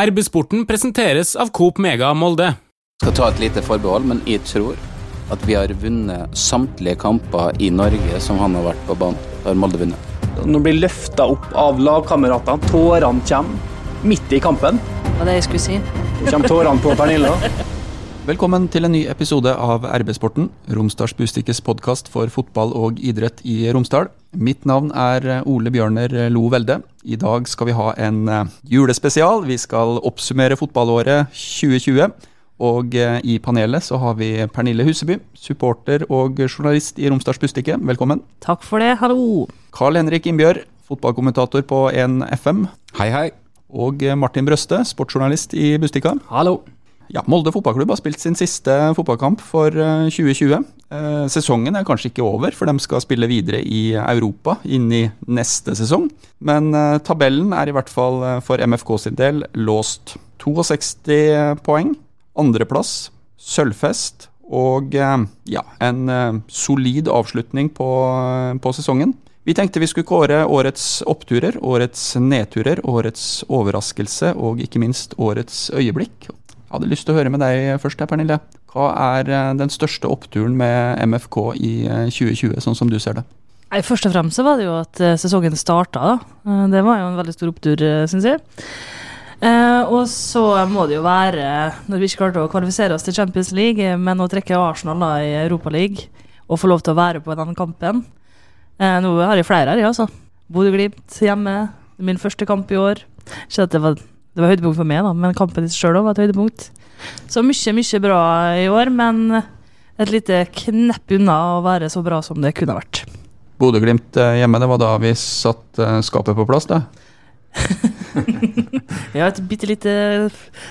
RB-sporten presenteres av Coop Mega Molde. skal ta et lite forbehold, men jeg tror at vi har vunnet samtlige kamper i Norge som han har vært på banen. Har Molde vunnet. Når blir løfta opp av lagkameratene, tårene kommer midt i kampen. Det var det jeg skulle si. Nå kommer tårene på Pernilla. Velkommen til en ny episode av RB-sporten, Romsdalsbustikkes podkast for fotball og idrett i Romsdal. Mitt navn er Ole Bjørner Lo Velde. I dag skal vi ha en eh, julespesial. Vi skal oppsummere fotballåret 2020. Og eh, i panelet så har vi Pernille Huseby, supporter og journalist i Romsdals Bustikke. Velkommen. Takk for det, hallo. Carl Henrik Innbjørg, fotballkommentator på 1 FM. Hei, hei. Og eh, Martin Brøste, sportsjournalist i Bustikka. Hallo. Ja, Molde fotballklubb har spilt sin siste fotballkamp for eh, 2020. Eh, sesongen er kanskje ikke over, for de skal spille videre i Europa inn i neste sesong. Men eh, tabellen er i hvert fall eh, for MFK sin del låst. 62 poeng, andreplass, sølvfest og eh, ja, en eh, solid avslutning på, eh, på sesongen. Vi tenkte vi skulle kåre årets oppturer, årets nedturer, årets overraskelse og ikke minst årets øyeblikk. Jeg hadde lyst til å høre med deg først, her, Pernille. Hva er eh, den største oppturen med MFK i eh, 2020, sånn som du ser det? Først og fremst så var det jo at eh, sesongen starta. Eh, Det var jo en veldig stor opptur, syns jeg. Eh, og så må det jo være, når vi ikke klarte å kvalifisere oss til Champions League, eh, men å trekke Arsenal da i Europaligaen og få lov til å være på den kampen eh, Nå har jeg flere her, ja, altså. Bodø-Glimt hjemme. Min første kamp i år. Ikke at det var, det var høydepunkt for meg, da, men kampen i seg sjøl var et høydepunkt. Så mye, mye bra i år, men et lite knepp unna å være så bra som det kunne ha vært. Bodø-Glimt eh, hjemme, det var da vi satt eh, skapet på plass, det. ja, et bitte lite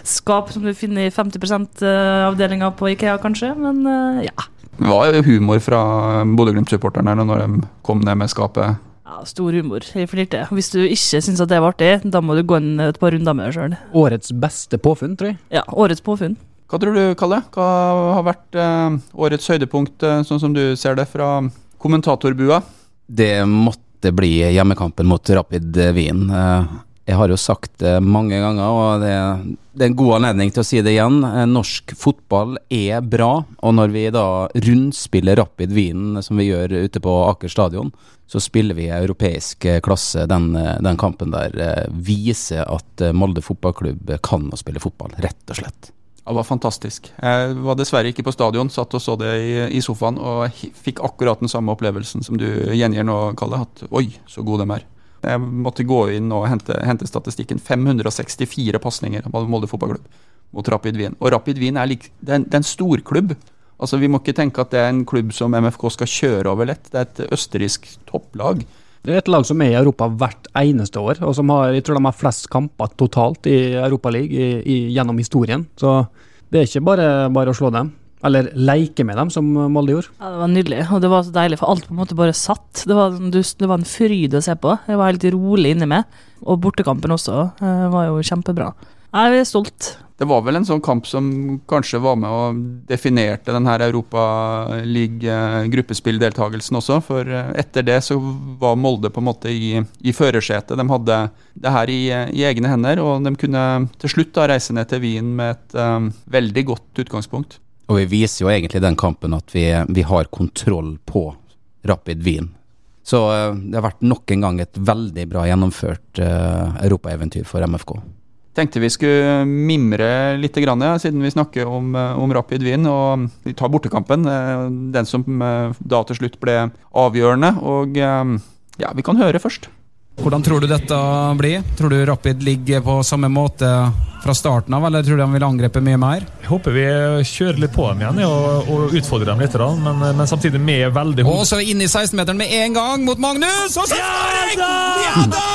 skap som du finner i 50% avdelinga på Ikea, kanskje, men eh, ja. Det var jo humor fra Bodø-Glimt-supporterne når de kom ned med skapet. Ja. Stor humor. Jeg flirte. Hvis du ikke syns at det var artig, da må du gå inn et par runder med deg sjøl. Årets beste påfunn, tror jeg. Ja, årets påfunn. Hva tror du, Kalle? Hva har vært eh, årets høydepunkt, eh, sånn som du ser det, fra kommentatorbua? Det måtte bli hjemmekampen mot Rapid Wien. Eh, Jeg har jo sagt det mange ganger, og det, det er en god anledning til å si det igjen. Eh, Norsk fotball er bra, og når vi da rundspiller Rapid Wien, som vi gjør ute på Aker stadion, så spiller vi europeisk eh, klasse. Den, eh, den kampen der viser at Molde fotballklubb kan å spille fotball, rett og slett. Det var fantastisk. Jeg var dessverre ikke på stadion, satt og så det i, i sofaen, og fikk akkurat den samme opplevelsen som du gjengir nå, Kalle. At oi, så gode de er. Jeg måtte gå inn og hente, hente statistikken. 564 pasninger av Molde fotballklubb mot Rapid Wien. Og Rapid Wien er, lik, det er, en, det er en storklubb. Altså, vi må ikke tenke at det er en klubb som MFK skal kjøre over lett. Det er et østerriksk topplag. Det er et lag som er i Europa hvert eneste år, og som har, jeg tror de har flest kamper totalt i Europaligaen gjennom historien. Så det er ikke bare, bare å slå dem. Eller leke med dem, som Molde gjorde. Ja, Det var nydelig, og det var så deilig, for alt på en måte bare satt. Det var, sånn- det var en fryd å se på. Jeg var helt rolig inni meg. Og bortekampen også eh, var jo kjempebra. Jeg er stolt. Det var vel en sånn kamp som kanskje var med og definerte denne her Europaliga-gruppespilldeltakelsen også. For eh, etter det så var Molde på en måte i, i førersetet. De hadde det her i, i egne hender, og de kunne til slutt da reise ned til Wien med et um, veldig godt utgangspunkt. Og vi viser jo egentlig den kampen at vi, vi har kontroll på Rapid Wien. Så eh, det har vært nok en gang et veldig bra gjennomført uh, europaeventyr for MFK. Tenkte vi skulle mimre litt, grann, ja, siden vi snakker om, eh, om Rapid Wien. Og vi tar bortekampen, den som da til slutt ble avgjørende. Og ja, vi kan høre først. Hvordan tror du dette blir? Tror du Rapid ligger på samme måte fra starten av, eller tror du de vil angripe mye mer? Jeg håper vi kjører litt på dem igjen og, og utfordrer dem litt, men, men samtidig med veldig Og så inn i 16-meteren med en gang mot Magnus! Og så skåring! Ja da!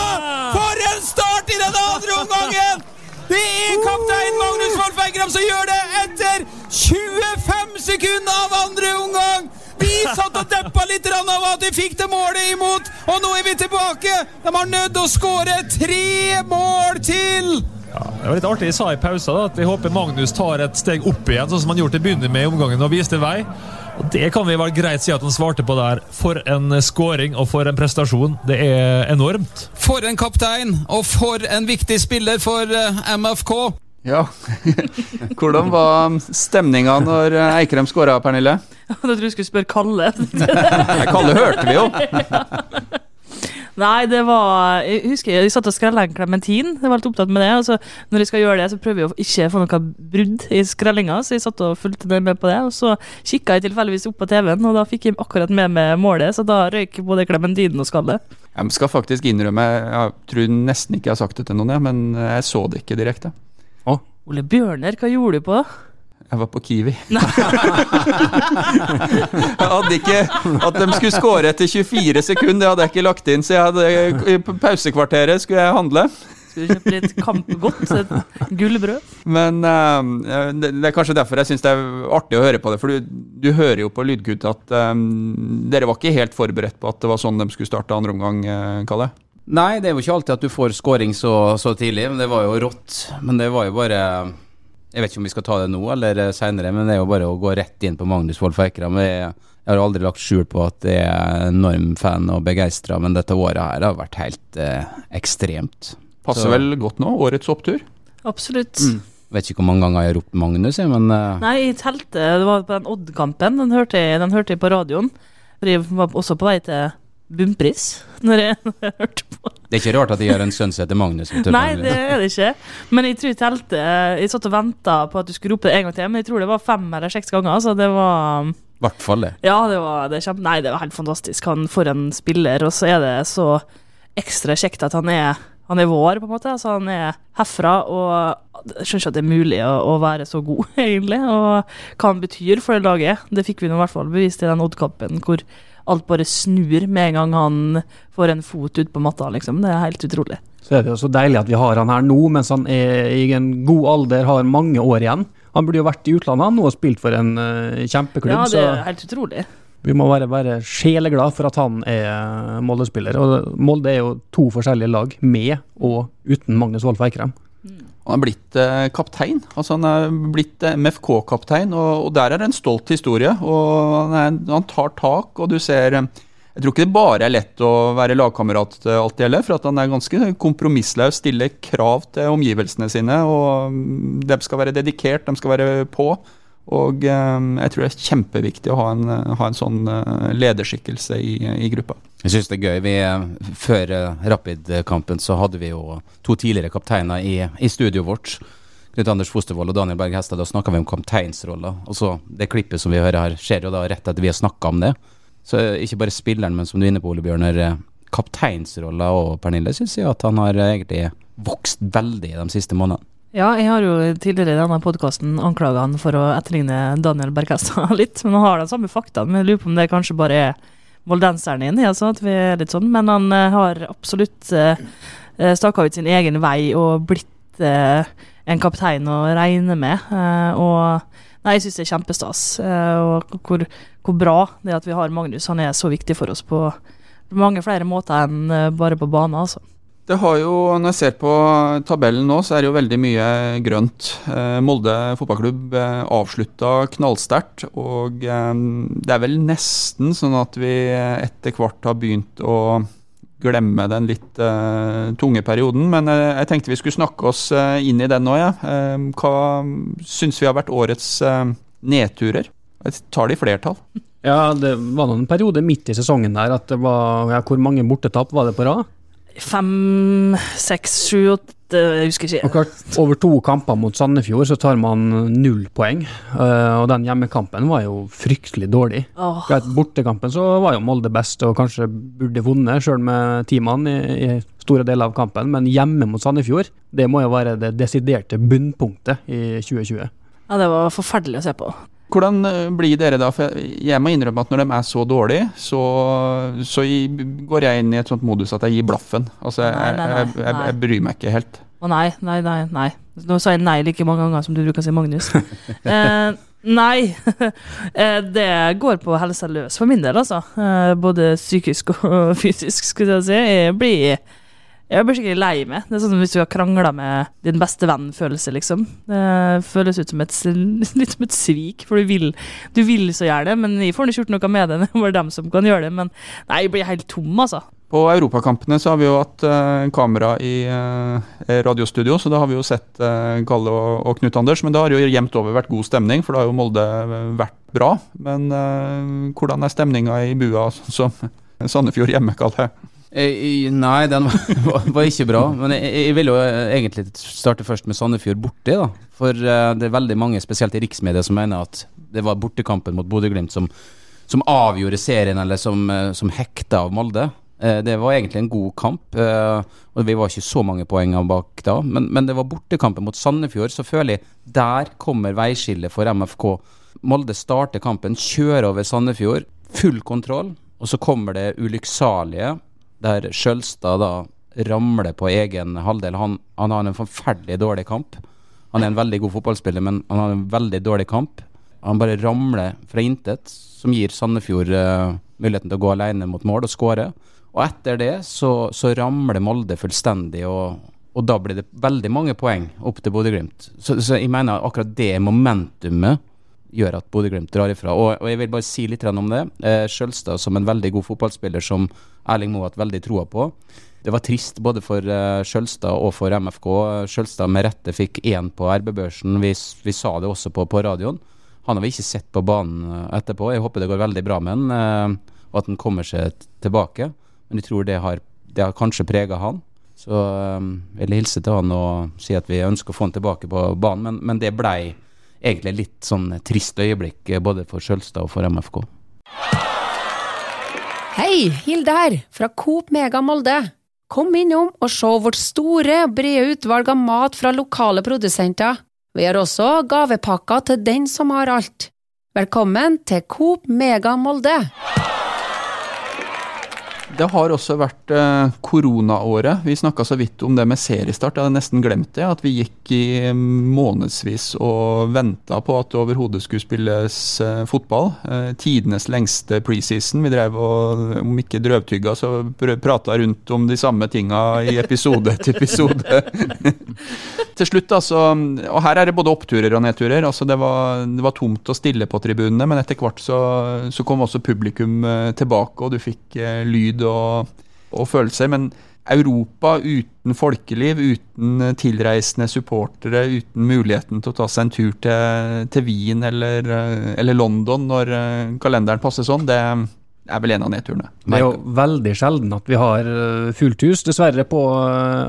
For en start i den andre omgangen! Det er kaptein Magnus Wolff Eikrem som gjør det etter 25 sekunder av andre omgang! Vi satt og deppa litt av at vi fikk det målet imot, og nå er vi tilbake! De har nødt å skåre tre mål til! Ja, det var litt artig. Jeg sa i pausen da, at jeg håper Magnus tar et steg opp igjen, sånn som han gjorde til å begynne med i omgangen og viste vei. Og Det kan vi vel greit si at han svarte på der. For en scoring og for en prestasjon. Det er enormt. For en kaptein, og for en viktig spiller for eh, MFK. Ja. Hvordan var stemninga når eh, Eikrem skåra, Pernille? Jeg trodde du skulle spørre Kalle. Kalle hørte vi jo. Nei, det var Jeg husker jeg satt og skrella en klementin. Jeg var litt opptatt med det. Og så når jeg skal gjøre det, så prøver jeg å ikke få noe brudd i skrellinga, så jeg satt og fulgte med på det. Og så kikka jeg tilfeldigvis opp på TV-en, og da fikk jeg akkurat med meg målet, så da røyk både klementinen og skallet. Jeg skal faktisk innrømme, jeg tror nesten ikke jeg har sagt det til noen, men jeg så det ikke direkte. Ole Bjørner, hva gjorde du på? Jeg var på Kiwi. jeg hadde ikke At de skulle score etter 24 sekunder, det hadde jeg ikke lagt inn. Så jeg hadde, i pausekvarteret skulle jeg handle. Skulle du kjøpe litt Kampgodt? Et gullbrød? Men eh, det, det er kanskje derfor jeg syns det er artig å høre på det. For du, du hører jo på Lydgutt at um, dere var ikke helt forberedt på at det var sånn de skulle starte andre omgang, uh, Kalle? Nei, det er jo ikke alltid at du får scoring så, så tidlig, men det var jo rått. Men det var jo bare Jeg vet ikke om vi skal ta det nå eller seinere, men det er jo bare å gå rett inn på Magnus Wolff Eikram. Jeg har aldri lagt skjul på at jeg er enorm fan og begeistra, men dette året her har vært helt eh, ekstremt. Passer Så- vel godt nå? Årets opptur? Absolutt. Vet ikke hvor mange ganger jeg har ropt Magnus, jeg, men eh, Nei, i teltet. Det var på den Odd-kampen. Den, den hørte jeg på radioen. For jeg var også på vei til bunnpris når jeg, når jeg hørte på. det er ikke rart at de gjør en sønn som heter Magnus. Nei, det er det ikke. Men jeg tror i teltet Jeg satt og venta på at du skulle rope det en gang til, men jeg tror det var fem eller seks ganger. Så det var I hvert fall det. Ja, det var det kjempe... Nei, det var helt fantastisk. Han for en spiller, og så er det så ekstra kjekt at han er han er vår, på en måte. Altså, han er herfra, og jeg skjønner ikke at det er mulig å, å være så god, egentlig. Og hva han betyr for det laget, det fikk vi nå i hvert fall bevist i den Odd-kampen, hvor alt bare snur med en gang han får en fot ut på matta, liksom. Det er helt utrolig. Så er det jo så deilig at vi har han her nå, mens han er i en god alder, har mange år igjen. Han burde jo vært i utlandet han nå og spilt for en uh, kjempeklubb. Ja, det er helt utrolig. vi må være, være sjeleglad for at han er Molde-spiller. Og Molde er jo to forskjellige lag, med og uten Magnus Wolff Eikrem. Han er blitt eh, kaptein. Altså Han er blitt eh, MFK-kaptein, og, der er det en stolt historie. Og han, tar tak, og du ser eh, Jeg tror ikke det bare er lett å være lagkamerat alt det gjelder, for at han er ganske kompromissløs, stiller krav til omgivelsene sine. og mm, De skal være dedikert, de skal være på. Og jeg tror det er kjempeviktig å ha en, ha en sånn lederskikkelse i, i gruppa. Jeg syns det er gøy. Vi, eh, før eh, Rapid-kampen så hadde vi jo to tidligere kapteiner i, i studioet vårt. Knut Anders Fostervold og Daniel Berg Hestad. Da snakka vi om kapteinsroller. Og så det klippet som vi hører her, skjer jo da rett etter vi har snakka om det. Så eh, ikke bare spilleren, men som du er inne på, Ole Bjørner. Kapteinsrolla og Pernille syns jeg at han har egentlig vokst veldig de siste månedene. Ja, jeg har jo tidligere i denne podkasten anklaga han for å etterligne Daniel Bergestad litt. Men han har de samme faktaene. Men jeg lurer på om det kanskje bare er moldenseren ja, sånn at vi er litt sånn. Men han eh, har absolutt uh, staka ut sin egen vei og blitt eh, en kaptein å regne med. eh, og nei, jeg syns det er kjempestas. eh, og hvor, hvor bra det at vi har Magnus. Han er så viktig for oss på mange flere måter enn eh, bare på banen, altså. Det har jo, Når jeg ser på tabellen nå, så er det jo veldig mye grønt. Eh, Molde fotballklubb eh, avslutta knallsterkt. Og eh, det er vel nesten sånn at vi etter hvert har begynt å glemme den litt eh, tunge perioden. Men jeg tenkte vi skulle snakke oss inn i den nå, ja. Eh, hva syns vi har vært årets nedturer? Jeg tar det i flertall. Ja, det var noen periode midt i sesongen der at det var ja, Hvor mange bortetap var det på rad? Fem, seks, sju, åtte Jeg husker ikke. Klart, over to kamper mot Sandefjord så tar man null poeng. uh, og den hjemmekampen var jo fryktelig dårlig. Oh. Bortekampen så var jo Molde best og kanskje burde vunnet, sjøl med ti mann i, i store deler av kampen. Men hjemme mot Sandefjord, det må jo være det desiderte bunnpunktet i 2020. ja, det var forferdelig å se på. Hvordan eh, blir dere da? For jeg- må innrømme at når de er så dårlige, så, så går jeg inn i et sånt modus at jeg gir blaffen. Altså, jeg, Nei, nei, nei, jeg, jeg bryr meg ikke helt. Å nei, nei, nei. nei. Nå sa jeg nei like mange ganger som du bruker å si Magnus. eh, nei. eh, det går på helsa løs for min del, altså. Eh, både psykisk og fysisk, skulle jeg si. Jeg blir Jeg blir skikkelig lei meg. Det er sånn som hvis du har krangla med din beste venn-følelse, liksom. Det føles ut som et, litt som et svik, for du vil, du vil så gjerne, men jeg får ikke gjort noe med det. Det er bare dem som kan gjøre det. Men nei, jeg blir helt tom, altså. På europakampene så har vi jo hatt uh, kamera i uh, radiostudio, så da har vi jo sett uh, Kalle og, og Knut Anders. Men det har jo jevnt over vært god stemning, for da har jo Molde vært bra. Men hvordan er stemninga i bua som Sandefjord hjemme, Kalle? Eh, Nei, den var, var, ikke bra. Men jeg, jeg vil jo eh, egentlig starte først med Sandefjord borte. da For eh, det er veldig mange, spesielt i riksmedia, som mener at det var bortekampen mot Bodø-Glimt som, som avgjorde serien, eller som, som hekta av Molde. Det var egentlig en god kamp, og vi var ikke så mange poeng bak da. Men, men det var bortekampen mot Sandefjord, så føler jeg der kommer veiskillet for MFK. Molde starter kampen, kjører over Sandefjord, full kontroll. Og så kommer det ulykksalige, der Skjølstad da ramler på egen halvdel. Han, han har en forferdelig dårlig kamp. Han er en veldig god fotballspiller, men han har en veldig dårlig kamp. Han bare ramler fra intet, som gir Sandefjord uh, muligheten til å gå alene mot mål og skåre. Og etter det så, så ramler Molde fullstendig, og, og da blir det veldig mange poeng opp til Bodø-Glimt. Så, så jeg mener akkurat det momentumet gjør at Bodø-Glimt drar ifra. Og, og jeg vil bare si litt om det. Eh, Skjølstad som en veldig god fotballspiller som Erling Moe har hatt veldig troa på. Det var trist både for uh, Skjølstad og for MFK. Skjølstad med rette fikk én på RB-børsen. Vi, vi sa det også på, på radioen. Han har vi ikke sett på banen eh, etterpå. Jeg håper det går veldig bra med han, uh, og at han kommer seg tilbake. Men jeg tror det har, det har kanskje prega han. Så eh, jeg vil hilse til han og si at vi ønsker å få han tilbake på banen, men, men det blei egentlig litt sånn trist øyeblikk eh, både for Skjølstad og for MFK. Hei, Hilde her, fra Coop Mega Molde. Kom innom og se vårt store, brede utvalg av mat fra lokale produsenter. Vi har også gavepakker til den som har alt. Velkommen til Coop Mega Molde. Det har også vært eh, koronaåret. Vi snakka så vidt om det med seriestart. Jeg hadde nesten glemt det. At vi gikk i månedsvis og venta på at det overhodet skulle spilles eh, fotball. Eh, tidenes lengste preseason. Vi drev og, om ikke drøvtygga, så pr prata rundt om de samme tinga i episode etter episode. Til slutt, altså, og her er det både oppturer og nedturer. altså Det var, det var tomt og stille på tribunene, men etter hvert så, så kom også publikum tilbake, og du fikk eh, lyd og, og følelser. Men Europa uten folkeliv, uten eh, tilreisende supportere, uten muligheten til å ta seg en tur til, til Wien eller, eh, eller London når eh, kalenderen passer sånn, det er vel en av nedturene. Det er jo veldig sjelden at vi har fullt hus, dessverre, på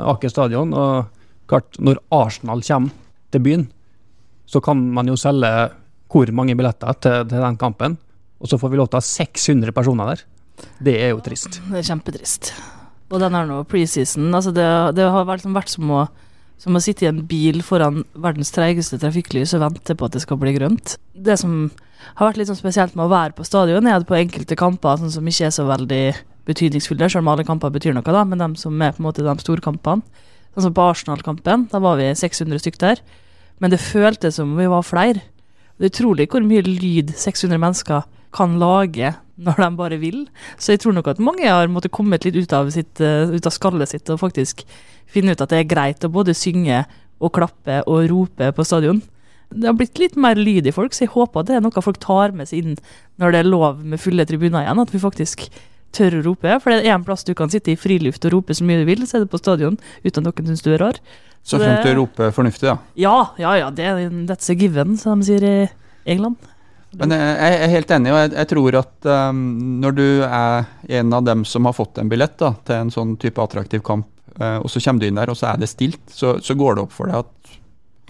Aker stadion. Og klart, når Arsenal kommer til byen, så kan man jo selge hvor mange billetter til, til den kampen. Og så får vi lov til å ha 600 personer der. Det er jo trist. Det er kjempetrist. Og den er nå preseason. Altså det, det har vært, vært som, å, som å sitte i en bil foran verdens treigeste trafikklys og vente på at det skal bli grønt. Det som har vært litt sånn spesielt med å være på stadion, er at på enkelte kamper sånn som ikke er så veldig betydningsfulle, selv om alle kamper betyr noe, da, men de som er på en måte de storkampene, sånn som på Arsenal-kampen, da var vi 600 stykk der, men det føltes som om vi var flere. Det er utrolig hvor mye lyd 600 mennesker kan lage når de bare vil. Så jeg tror nok at mange har måttet kommet litt ut av, sitt, eh, ut av skallet sitt og faktisk finne ut at det er greit å både synge og klappe og rope på stadion. Det har blitt litt mer lyd i folk, så jeg håper det er noe folk tar med seg inn når det er lov med fulle tribuner igjen. At vi faktisk tør å rope. For det er en plass du kan sitte i friluft og rope så mye du vil, så er det på stadion uten at noen syns du er rar. Så det- fremt du roper fornuftig, da. Ja, ja, ja, det, that's a given, som de sier i England. Men jeg er helt enig, og jeg tror at um, når du er en av dem som har fått en billett da, til en sånn type attraktiv kamp, uh, og så kommer du inn der, og så er det stilt, så, så går det opp for deg at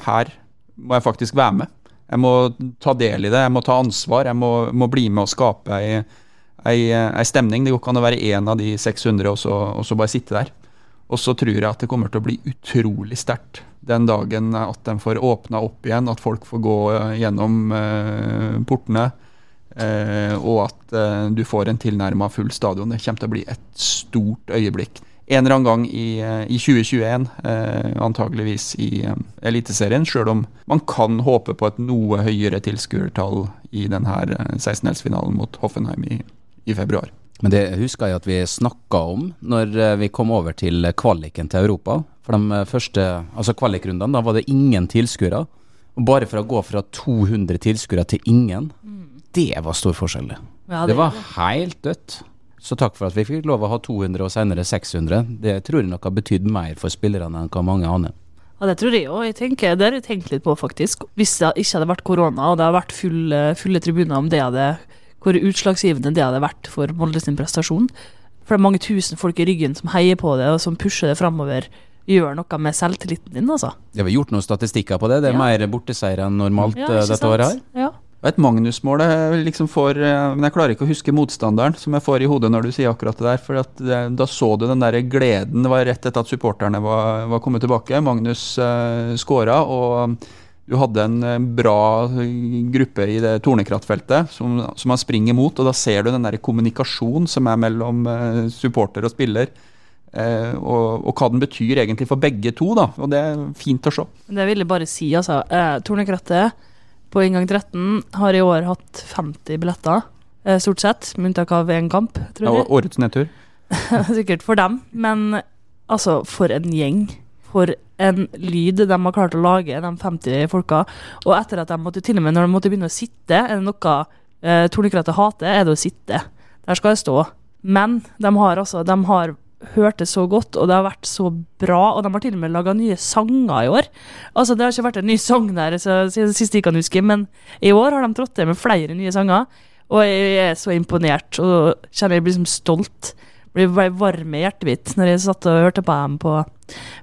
her må jeg faktisk være med. Jeg må ta del i det, jeg må ta ansvar, jeg må, må bli med og skape ei, ei, ei stemning. Det går ikke an å være én av de 600 og så, og så bare sitte der. Og så tror jeg at det kommer til å bli utrolig sterkt den dagen at de får åpna opp igjen, at folk får gå eh, gjennom eh, portene, eh, og at eh, du får en tilnærma full stadion. Det kommer til å bli et stort øyeblikk. En eller annen gang i, eh, i 2021, eh, antageligvis i Eliteserien, sjøl om man kan håpe på et noe høyere tilskuertall i denne 16-delsfinalen mot Hoffenheim i, i februar. Men det husker jeg at vi snakka om når eh, vi kom over til kvaliken til Europa. For de eh, første altså kvalikrundene, da var det ingen tilskuere. Og bare for å gå fra 200 tilskuere til ingen, det var stor forskjell. det. Ja, Det var helt dødt. Så takk for at vi fikk lov å ha 200 og senere 600. Det tror jeg nok har betydd mer for spillerne enn hva mange aner. Ja, det tror jeg òg. Det har jeg tenkt litt på, faktisk. Hvis det ikke hadde vært korona og det hadde vært fulle, fulle tribuner, om det hadde hvor utslagsgivende det hadde vært for Molde sin prestasjon. For det er mange tusen folk i ryggen som heier på det, og som pusher det framover. Gjør noe med selvtilliten din, altså. Det har gjort noen statistikker på det. Det er Ja. mer borteseier enn normalt Ja, eh, dette sant? året her. Ja. Og Et Magnus-mål jeg liksom får eh, Men jeg klarer ikke å huske motstanderen som jeg får i hodet når du sier akkurat det der. For at det, da så du den der gleden. Det var rett etter at supporterne var, var kommet tilbake. Magnus uh, skåra, og du hadde en eh, bra gruppe i det Tornekrattfeltet som, som man springer mot. Og da ser du den der kommunikasjonen som er mellom eh, supporter og spiller. eh, og, og hva den betyr egentlig for begge to, da. Og det er fint å se. Det vil jeg bare si, altså. Eh, Tornekrattet på inngang 13 har i år hatt 50 billetter, eh, stort sett, med unntak av én kamp, tror jeg. Og årets nedtur. Sikkert for dem, men altså, for en gjeng. For en lyd de har klart å lage, de 50 folka. Og etter at de måtte til og med når de måtte begynne å sitte, er det noe eh, Tornekrattet hater, er det å sitte. Der skal jeg stå. Men de har altså De har hørt det så godt, og det har vært så bra. Og de har til og med laga nye sanger i år. Altså Det har ikke vært en ny sang der sist jeg kan huske, men i år har de trådt til med flere nye sanger. Og jeg er så imponert og kjenner jeg blir liksom stolt. Blir ble varm i hjertet mitt når jeg satt og hørte på dem på,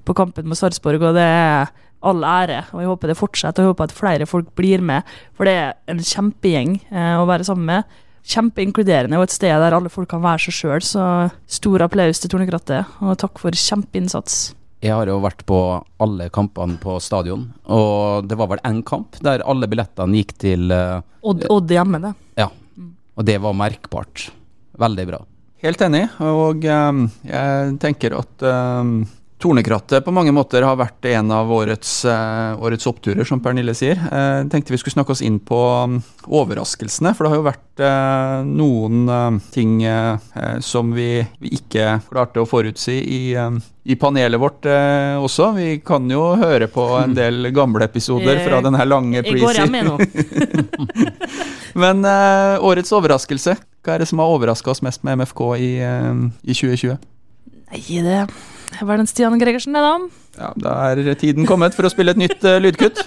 på kampen mot Sarpsborg, og det er all ære. Og jeg håper det fortsetter, og jeg håper at flere folk blir med. For det er en kjempegjeng eh, å være sammen med. Kjempeinkluderende og et sted der alle folk kan være seg sjøl. Så stor applaus til Tornekrattet, og takk for kjempeinnsats. Jeg har jo vært på alle kampene på stadion, og det var vel én kamp der alle billettene gikk til eh, Odd, Odd hjemme, det. Ja. Og det var merkbart. Veldig bra. Helt enig, og ehm, jeg tenker at ehm, Tornekrattet på mange måter har vært en av årets, eh, årets oppturer, som Pernille sier. Eh, Jeg tenkte vi skulle snakke oss inn på um, overraskelsene, for det har jo vært eh, noen eh, ting eh, eh, som vi, ikke klarte å forutsi i, eh, i panelet vårt eh, også. Vi kan jo høre på en del gamle episoder fra den her lange nå. Men eh, årets overraskelse, hva er det som har overraska oss mest med MFK i, eh, i 2020? Nei, det var den Stian Gregersen, det, da. Ja, Da er tiden kommet for å spille et nytt uh, lydkutt.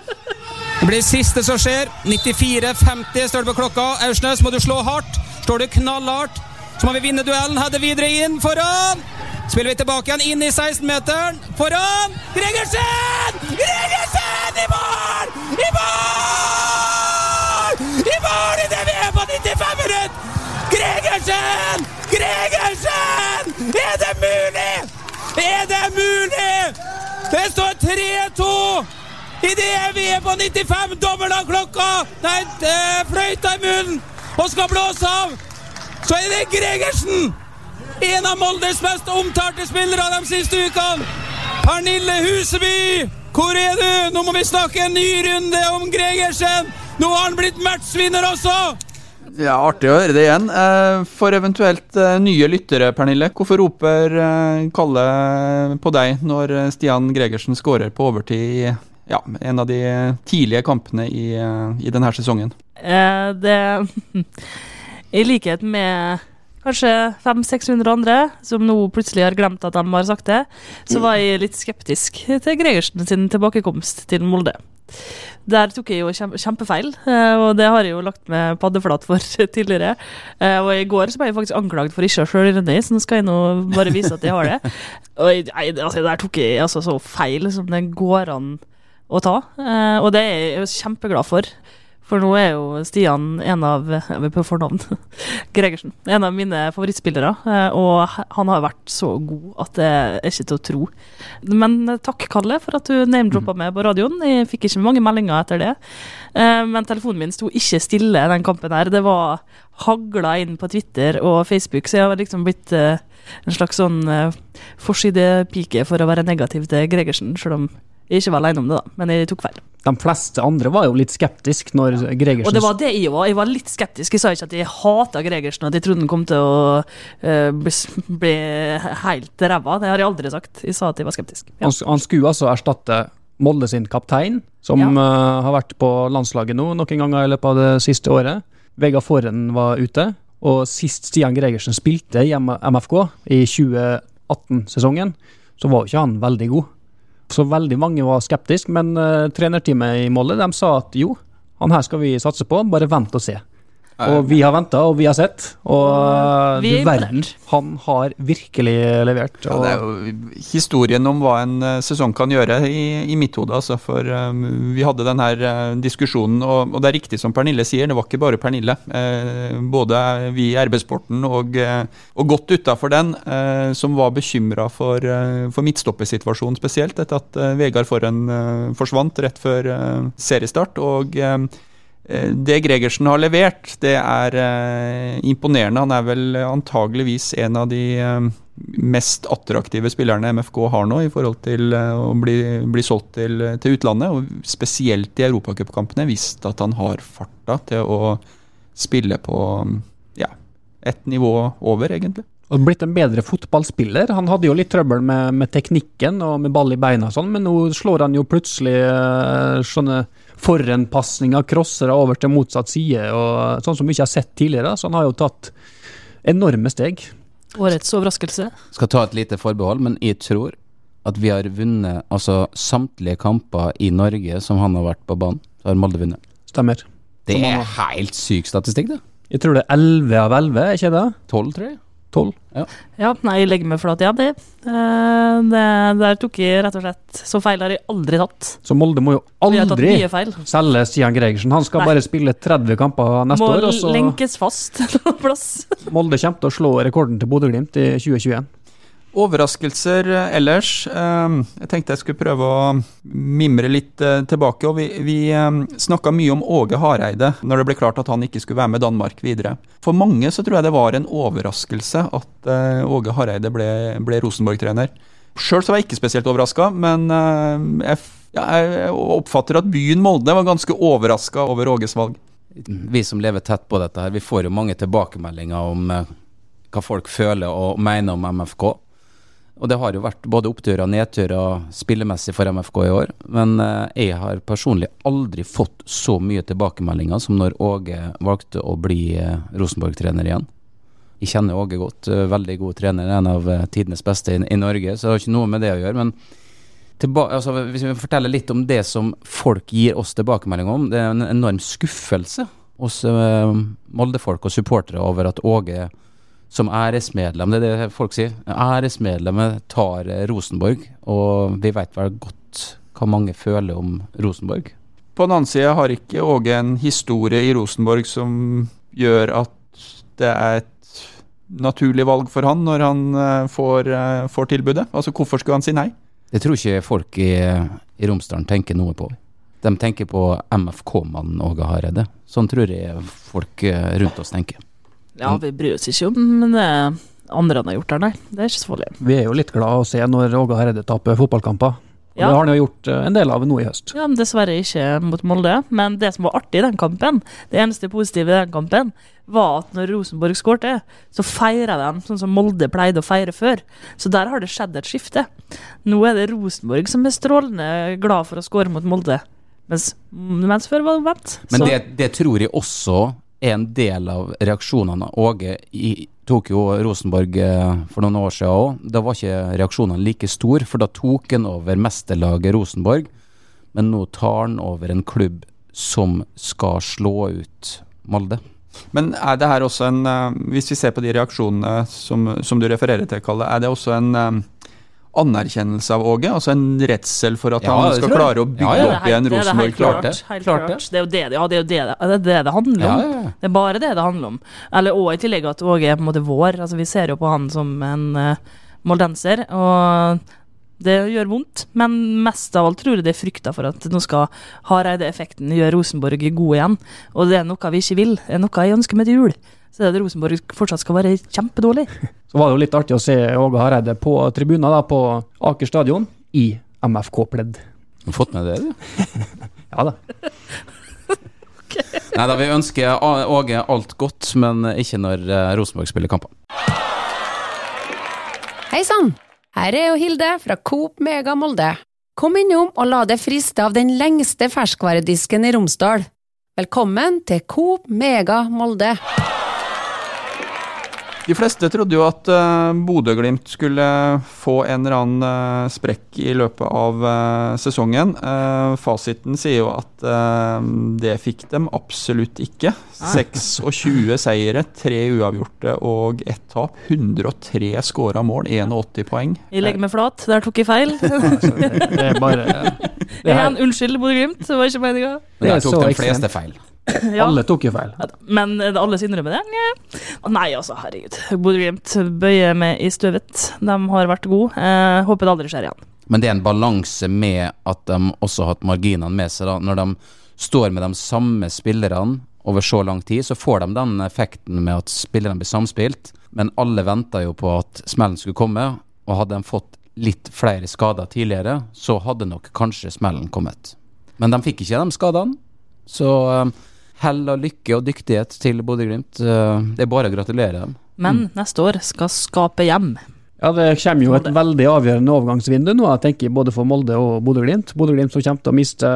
Det blir siste som skjer. 94-50 står det på klokka. Aursnes, må du slå hardt. Står du knallhardt, så må vi vinne duellen. Hedde videre inn, foran. Spiller vi tilbake igjen, inn i 16-meteren. Foran! Gregersen! Gregersen i mål! I mål! I mål idet vi er på 95 minutter! Gregersen! Gregersen! Er det mulig? Det står 3-2! Idet vi er på 95, dobbelt av klokka, nei, fløyta i munnen og skal blåse av, så er det Gregersen! En av Moldes mest omtalte spillere de siste ukene. Pernille Huseby, hvor er du? Nå må vi snakke en ny runde om Gregersen. Nå har han blitt matchvinner også. Ja, Artig å høre det igjen. Eh, For eventuelt eh, nye lyttere, Pernille, hvorfor roper eh, Kalle på deg når Stian Gregersen skårer på overtid i ja, en av de tidlige kampene i, i denne sesongen? Eh, det I likhet med kanskje 500-600 andre som nå plutselig har glemt at de har sagt det, så var jeg litt skeptisk til Gregersen sin tilbakekomst til Molde. Der tok jeg jo kjempefeil, eh, og det har jeg jo lagt meg paddeflat for tidligere. Eh, Og i går så ble jeg faktisk anklagd for ikke å være ned, så nå skal jeg nå bare vise at jeg har det. Og jeg, altså, der tok jeg altså så feil som det går an å ta, Eh, og det er jeg kjempeglad for. For nå er jo Stian en av på fornavn. Gregersen. En av mine favorittspillere. eh, Og han har vært så god at det er ikke til å tro. Men eh, takk, Kalle, for at du name-droppa meg på radioen. Jeg fikk ikke mange meldinger etter det. Eh, Men telefonen min sto ikke stille den kampen her. Det var hagla inn på Twitter og Facebook, så jeg har liksom blitt en slags sånn forsidepike for å være negativ til Gregersen, selv om jeg ikke var aleine om det, da. Men jeg tok feil. De fleste andre var jo litt skeptiske når Gregersen Og det var det jeg var. Jeg var litt skeptisk. Jeg sa ikke at jeg hata Gregersen, at jeg trodde han kom til å uh, bli, bli helt ræva. Det har jeg aldri sagt. Jeg sa at jeg var skeptisk. Ja. Han, han skulle altså erstatte Molde sin kaptein, som Ja. uh, har vært på landslaget nå noen ganger i løpet av det siste året. Vegard Foren var ute, og sist Stian Gregersen spilte i MFK, i 2018-sesongen, så var jo ikke han veldig god. Så veldig mange var skeptiske, men eh, trenerteamet i Molde de sa at jo, han her skal vi satse på, bare vent og se. Og vi har venta, og vi har sett. Og du er verden, han har virkelig levert. Ja, det er jo historien om hva en eh, sesong kan gjøre i, i mitt hode. Altså, for um, vi hadde den her eh, diskusjonen, og, og det er riktig som Pernille sier, det var ikke bare Pernille. Eh, både vi i RB-sporten og, og godt utafor den, eh, som var bekymra for, for midtstoppersituasjonen spesielt, etter at eh, Vegard Forhen eh, forsvant rett før eh, seriestart. og Det Gregersen har levert, det er eh, imponerende. Han er vel antageligvis en av de eh, mest attraktive spillerne MFK har nå, i forhold til eh, å bli, bli solgt til, til utlandet. Og spesielt i europacupkampene vist at han har farta til å spille på ja, et nivå over, egentlig. Og blitt en bedre fotballspiller. Han hadde jo litt trøbbel med, med teknikken og med ball i beina og sånn, men nå slår han jo plutselig eh, sånne forhenpasninger, crossere over til motsatt side, og sånn som vi ikke har sett tidligere. Så han har jo tatt enorme steg. Årets overraskelse. Skal ta et lite forbehold, men jeg tror at vi har vunnet altså samtlige kamper i Norge som han har vært på banen. Så har Molde vunnet. Stemmer. Det er helt syk statistikk, det. Jeg tror det er 11 av 11, er ikke det? 12, tror jeg. 12. Ja, nei, jeg legger meg flat. Ja, det, eh, det Der tok jeg rett og slett Så feil har jeg aldri tatt. Så Molde må jo Vi har tatt aldri selge Stian Gregersen. Han skal Nei. bare spille 30 kamper neste Må år, Må lenkes fast en plass. Molde kommer til å slå rekorden til Bodø-Glimt i 2021. Overraskelser eh, ellers. Eh, Jeg tenkte jeg skulle prøve å mimre litt eh, tilbake. og Vi, vi snakka mye om Åge Hareide når det ble klart at han ikke skulle være med Danmark videre. For mange så tror jeg det var en overraskelse at eh, Åge Hareide ble, ble Rosenborg-trener. Sjøl var jeg ikke spesielt overraska, men jeg, jeg oppfatter at byen Molde var ganske overraska over Åges valg. Vi som lever tett på dette her, vi får jo mange tilbakemeldinger om hva folk føler og mener om MFK. Og det har jo vært både oppturer og nedturer spillemessig for MFK i år. Men eh, jeg har personlig aldri fått så mye tilbakemeldinger som når Åge valgte å bli eh, Rosenborg-trener igjen. Jeg kjenner Åge godt, eh, veldig god trener, en av tidenes beste i, i Norge, så det har ikke noe med det å gjøre. Men altså, hvis vi forteller litt om det som folk gir oss tilbakemelding om, det er en enorm skuffelse hos uh, Molde-folk og supportere over at Åge som æresmedlem, det er det folk sier, æresmedlemmet tar eh, Rosenborg, og vi vet vel godt hva mange føler om Rosenborg. På den annen side har ikke Åge en historie i Rosenborg som gjør at det er et naturlig valg for han når han eh, får, eh, får tilbudet. Altså hvorfor skulle han si nei? Det tror ikke folk i, i Romsdalen tenker noe på. De tenker på MFK-mannen Åge Hareide. Sånn tror jeg folk rundt oss tenker. Ja, vi bryr oss ikke om det andre han har gjort der, nei. Det er ikke så farlig. Vi er jo litt glad å se når Åge Hareide taper fotballkamper. Og Ja. Det har han jo gjort eh, en del av nå i høst. Ja, men Dessverre ikke mot Molde. Men det som var artig i den kampen, det eneste positive i den kampen, var at når Rosenborg skårte, så feira de sånn som Molde pleide å feire før. Så der har det skjedd et skifte. Nå er det Rosenborg som er strålende glad for å skåre mot Molde. Mens, mens før var det omvendt. Men det, det tror jeg også en del av reaksjonene. Åge tok jo Rosenborg eh, for noen år siden òg. Da var ikke reaksjonene like store, for da tok han over mesterlaget Rosenborg. Men nå tar han over en klubb som skal slå ut Molde. Men er det her også en eh, Hvis vi ser på de reaksjonene som, som du refererer til, Kalle, er det også en eh, anerkjennelse av Åge? Altså en redsel for at Ja, han skal klare å bygge Ja, ja. opp igjen det det Rosenborg? Klarte klart klart. det. Helt Klart klart. det. Det er jo det, ja, det, er jo det, det, er det det handler om. Ja, ja, ja. Det er bare det det handler om. Eller og i tillegg at Åge er på en måte vår. Altså Vi ser jo på han som en uh, moldenser, og det gjør vondt. Men mest av alt tror jeg det er frykta for at nå skal Hareide-effekten gjøre Rosenborg god igjen. Og det er noe vi ikke vil. Det er noe jeg ønsker meg til jul. Så det er at Rosenborg fortsatt skal være kjempedårlig. Så var det jo litt artig å se Åge Hareide på tribunen da, på Aker stadion i MFK-pledd. Har fått med det, du? Ja, da. da. Nei da, vi ønsker Åge alt godt, men ikke når eh, Rosenborg spiller kamper. Hei sann! Her er jo Hilde fra Coop Mega Molde. Kom innom og la deg friste av den lengste ferskvaredisken i Romsdal. Velkommen til Coop Mega Molde. De fleste trodde jo at uh, Bodø-Glimt skulle få en eller annen eh, sprekk i løpet av eh, sesongen. Eh, fasiten sier jo at det fikk dem absolutt ikke. 26 seire, 3 uavgjorte og ett tap. 103 skåra mål, 81 poeng. Jeg legger meg flat. Der tok jeg feil. Altså, det, er bare det her, En unnskyld, Bodø-Glimt. Det var ikke meninga. Er der tok de fleste feil. Ja. Alle tok jo feil. Men er det alles innrømmer det? Nei. Nei, altså, herregud. Bodø-Glimt bøyer meg i støvet. De har vært gode. Eh, håper det aldri skjer igjen. Men det er en balanse med at de også har hatt marginene med seg. da Når de står med de samme spillerne over så lang tid, så får de den effekten med at spillerne blir samspilt. Men alle venta jo på at smellen skulle komme, og hadde de fått litt flere skader tidligere, så hadde nok kanskje smellen kommet. Men de fikk ikke de skadene, så eh, hell og lykke og dyktighet til Bodø-Glimt. Eh, det er bare å gratulere dem. Men neste år skal skape hjem. Ja, Det kommer jo et veldig avgjørende overgangsvindu nå, jeg tenker både for Molde og Bodø-Glimt. Bodø-Glimt som kommer til å miste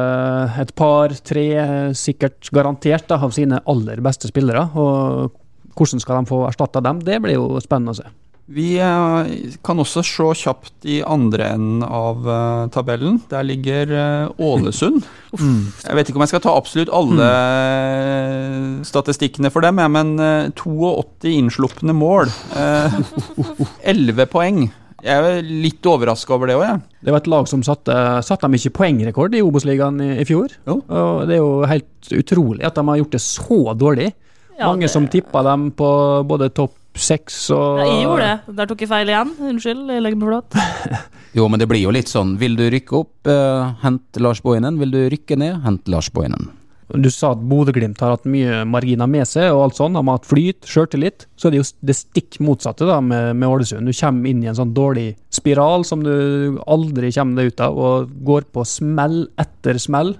et par, tre, sikkert garantert, da, av sine aller beste spillere. og Hvordan skal de få erstatta dem? Det blir jo spennende å se. Vi eh, kan også se kjapt i andre enden av eh, tabellen. Der ligger eh, Ålesund. Jeg vet ikke om jeg skal ta absolutt alle eh, statistikkene for dem, men eh, 82 innslupne mål. Eh, 11 poeng. Jeg er litt overraska over det òg, jeg. Det var et lag som satte, satte de ikke poengrekord i Obos-ligaen i, i fjor. Jo. Og Det er jo helt utrolig at de har gjort det så dårlig. Ja, Mange det- som tippa dem på både topp seks og Ja, jeg gjorde det. Der tok jeg feil igjen. Unnskyld, jeg legger meg flat. Jo, men det blir jo litt sånn. Vil du rykke opp, eh, hent Lars Bohinen. Vil du rykke ned, hent Lars Bohinen. Du sa at Bodø-Glimt har hatt mye marginer med seg, og alt sånn. De har hatt flyt, sjøltillit. Så er det jo det stikk motsatte da med, med Ålesund. Du kommer inn i en sånn dårlig spiral som du aldri kommer deg ut av, og går på smell etter smell.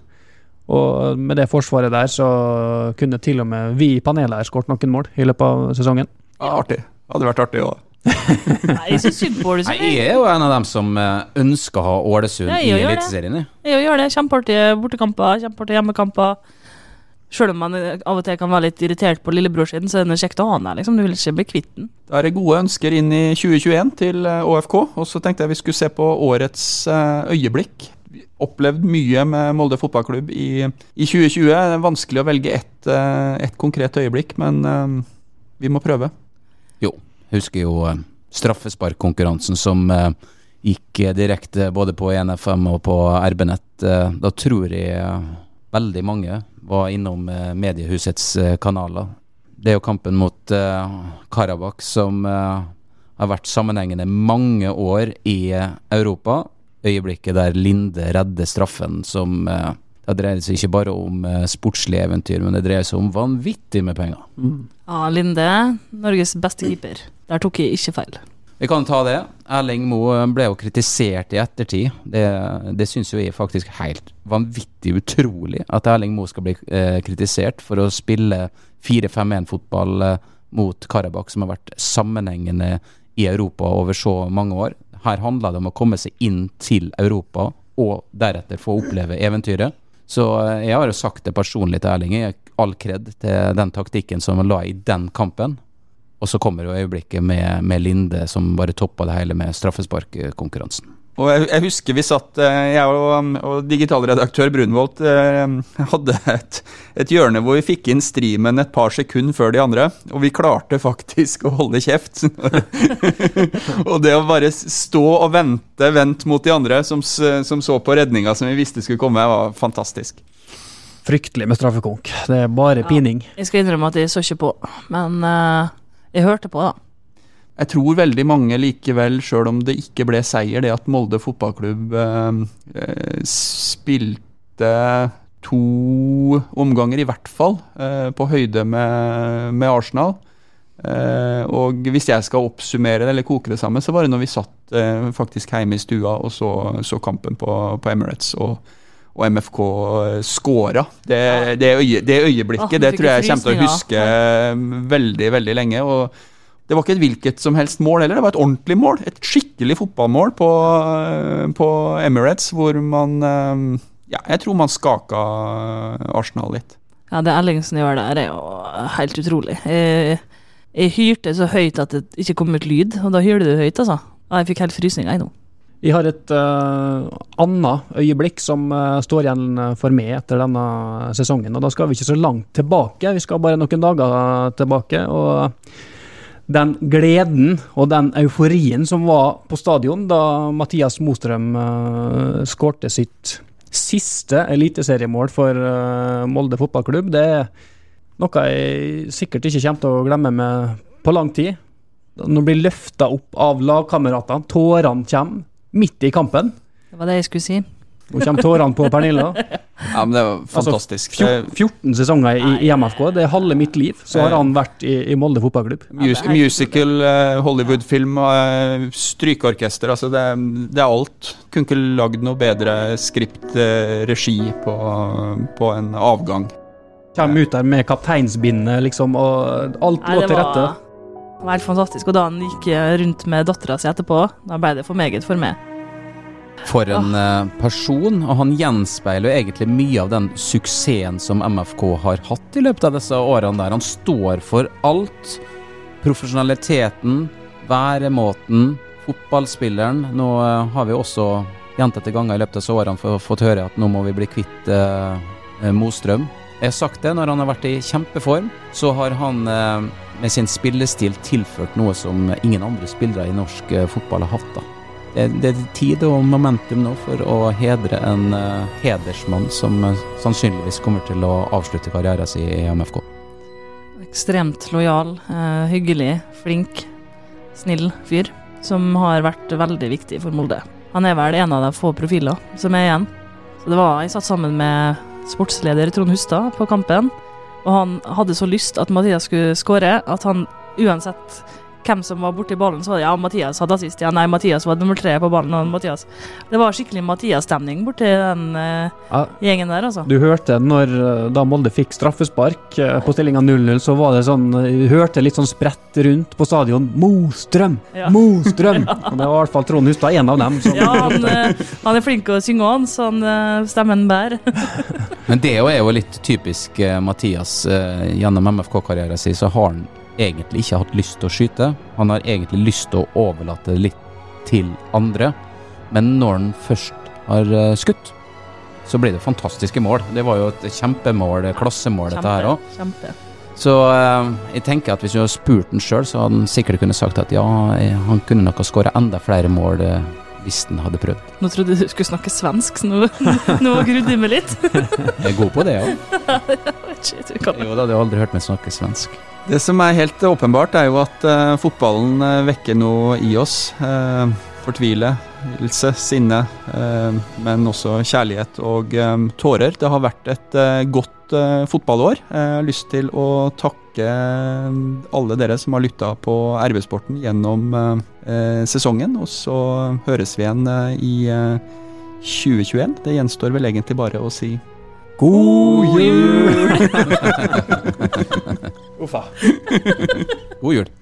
Og med det forsvaret der, så kunne til og med vi i panelet her skåret noen mål i løpet av sesongen. Ja, artig. Hadde vært artig òg. Nei, jeg syns synd på Nei, Ålesund. jeg er jo en av dem som eh, ønsker å ha Ålesund i. Eliteserien. jeg. Gjør det. Kjempeartige bortekamper, kjempeartige hjemmekamper. Selv om man eh, av og til kan være litt irritert på lillebror sin, så er det kjekt å ha han der. liksom. Du vil ikke bli kvitt den. Da er det gode ønsker inn i 2021 til eh, ÅFK. Og så tenkte jeg vi skulle se på årets øyeblikk. Vi Opplevd mye med Molde fotballklubb i, i 2020. Det er vanskelig å velge ett, et konkret øyeblikk, men vi må prøve. Husker jo eh, straffesparkkonkurransen som eh, gikk direkte både på NFM og på RB-nett. Eh, da tror jeg veldig mange var innom eh, mediehusets eh, kanaler. Det er jo kampen mot Karabakh som har vært sammenhengende mange år i Europa. Øyeblikket der Linde redder straffen som Det dreier seg ikke bare om sportslige eventyr, men det dreier seg om vanvittig med penger. Ja, Linde, Norges beste keeper. Der tok jeg ikke feil. Vi kan ta det. Erling Moe ble jo kritisert i ettertid. Det, det syns jo jeg faktisk helt vanvittig utrolig at Erling Moe skal bli eh, kritisert for å spille 4-5-1-fotball eh, mot Karabakh, som har vært sammenhengende i Europa over så mange år. Her handler det om å komme seg inn til Europa og deretter få oppleve eventyret. Så eh, jeg har jo sagt det personlig til Erling. Jeg all kred til den taktikken som han la i den kampen. Og så kommer jo øyeblikket med, med Linde som bare toppa det hele med straffesparkkonkurransen. Og jeg, jeg husker vi satt, eh, jeg og, og digitalredaktør Brunvolt eh, hadde et, et hjørne hvor vi fikk inn streamen et par sekunder før de andre, og vi klarte faktisk å holde kjeft. og det å bare stå og vente, vente mot de andre som, som så på redninga som vi visste skulle komme, var fantastisk. Fryktelig med straffekonk. Det er bare pining. Jeg skal innrømme at jeg så ikke på, men eh, jeg hørte på, da. Jeg tror veldig mange likevel, sjøl om det ikke ble seier, det at Molde fotballklubb eh, eh, spilte to omganger i hvert fall eh, på høyde med, med Arsenal. Eh, og hvis jeg skal oppsummere det eller koke det sammen, så var det når vi satt eh, faktisk hjemme i stua og så, så kampen på, på Emirates. Og, og MFK scora. Det, det, øye, det øyeblikket oh, det tror jeg jeg kommer til å huske frysninger. veldig, veldig lenge. og det var ikke et hvilket som helst mål heller, det var et ordentlig mål. Et skikkelig fotballmål på, på Emirates, hvor man eh, Ja, jeg tror man skaka Arsenal litt. Ja, det Ellingsen gjør der, er jo helt utrolig. Jeg, jeg hyrte så høyt at det ikke kom ut lyd, og da hyler du høyt, altså. Jeg fikk helt frysninger, jeg nå. Jeg har et uh, annet øyeblikk som uh, står igjen eh, for meg etter denne sesongen. og Da skal vi ikke så langt tilbake, vi skal bare noen dager tilbake. og Den gleden og den euforien som var på stadion da Mathias Mostrøm uh, skårte sitt siste eliteseriemål for uh, Molde fotballklubb, det er noe jeg sikkert ikke kommer til å glemme med på lang tid. Når blir løfta opp av lagkameratene, tårene kommer midt i kampen. Det var det jeg skulle si. Nå kommer tårene på Pernilla. Ja, men det var fantastisk. Altså, 14 sesonger i, i MFK, det er halve mitt liv. Så har han vært i, i Molde fotballklubb. Mus musical, eh, Hollywood-film, eh, strykeorkester. Altså det, det er alt. Kunne ikke lagd noe bedre skript, eh, regi på, på en avgang. Kommer ut der med kapteinsbindet, liksom, og alt lå til rette. Det var helt fantastisk. Og da han gikk rundt med dattera si etterpå, da ble det for meget for meg. For en eh, person, og han gjenspeiler jo egentlig mye av den suksessen som MFK har hatt i løpet av disse årene der. Han står for alt. Profesjonaliteten, væremåten, fotballspilleren. Nå eh, har vi også gjentatte ganger i løpet av disse årene få- fått høre at nå må vi bli kvitt eh, eh, Mostrøm. Jeg har sagt det, når han har vært i kjempeform, så har han eh, med sin spillestil tilført noe som ingen andre spillere i norsk eh, fotball har hatt. da. Det, er tid og momentum nå for å hedre en eh, hedersmann som eh, sannsynligvis kommer til å avslutte karrieren sin i MFK. Ekstremt lojal, hyggelig, flink, snill fyr. Som har vært veldig viktig for Molde. Han er vel en av de få profiler som er igjen. Så det var, Jeg satt sammen med sportsleder Trond Hustad på kampen, og han hadde så lyst at Mathias skulle skåre, at han uansett hvem som var borti ballen, så var det ja, Mathias hadde assist. Ja, nei, Mathias var nummer tre på ballen. Og Mathias. Det var skikkelig Mathias-stemning borti den uh, Ja, gjengen der, altså. du hørte når eh, da Molde fikk straffespark uh, på stillinga 0-0, så var det sånn Du hørte litt sånn sprett rundt på stadion. Mostrøm! Ja. Mostrøm! Og det var i hvert fall Trond Hustad, en av dem. Som Ja, han, uh, han er flink til å synge, han, så han, stemmen bærer. Men det er jo litt typisk Mathias. Gjennom MFK-karrieren sin så har han egentlig ikke hatt lyst til å skyte. Han har egentlig lyst til å overlate litt til andre. Men når han først har eh, skutt, så blir det fantastiske mål. Det var jo et kjempemål, klassemål, dette her òg. Så eh, jeg tenker at hvis du hadde spurt han sjøl, så hadde han sikkert kunne sagt at ja, eh, han kunne nok ha skåra enda flere mål hvis den hadde prøvd. Nå trodde jeg du skulle snakke svensk, så nå, nå grudde jeg meg litt. Jeg er god på det ja. Jo da, du har aldri hørt meg snakke svensk. Det som er helt åpenbart, er jo at uh, fotballen eh, vekker noe i oss. Uh, Fortvilelse, sinne, eh, men også kjærlighet og eh, tårer. Det har vært et eh, godt fotballår. Jeg har lyst til å takke alle dere som har lytta på RB-sporten gjennom sesongen. Og så høres vi igjen i eh, 2021. Det gjenstår vel egentlig bare å si God jul! Uffa. God jul.